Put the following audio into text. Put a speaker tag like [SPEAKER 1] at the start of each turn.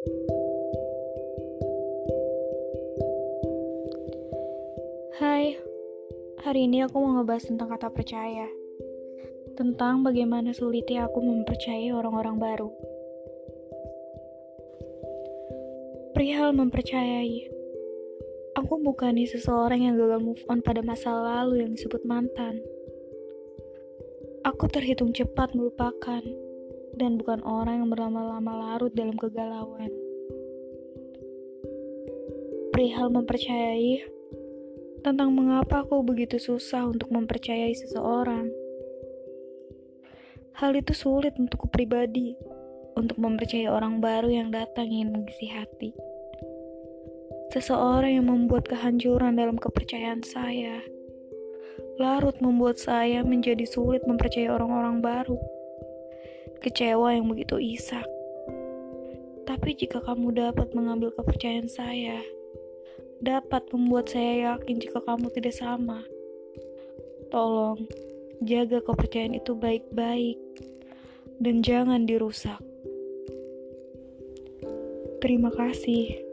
[SPEAKER 1] Hai, hari ini aku mau ngebahas tentang kata percaya. Tentang bagaimana sulitnya aku mempercayai orang-orang baru. Perihal mempercayai, aku bukan seseorang yang gagal move on pada masa lalu yang disebut mantan. Aku terhitung cepat melupakan, dan bukan orang yang berlama-lama larut dalam kegalauan. Perihal mempercayai, tentang mengapa aku begitu susah untuk mempercayai seseorang. Hal itu sulit untukku pribadi, untuk mempercayai orang baru yang datang ingin mengisi hati. Seseorang yang membuat kehancuran dalam kepercayaan saya, larut membuat saya menjadi sulit mempercayai orang-orang baru. Kecewa yang begitu isak. Tapi jika kamu dapat mengambil kepercayaan saya, dapat membuat saya yakin jika kamu tidak sama. Tolong, jaga kepercayaan itu baik-baik dan jangan dirusak. Terima kasih.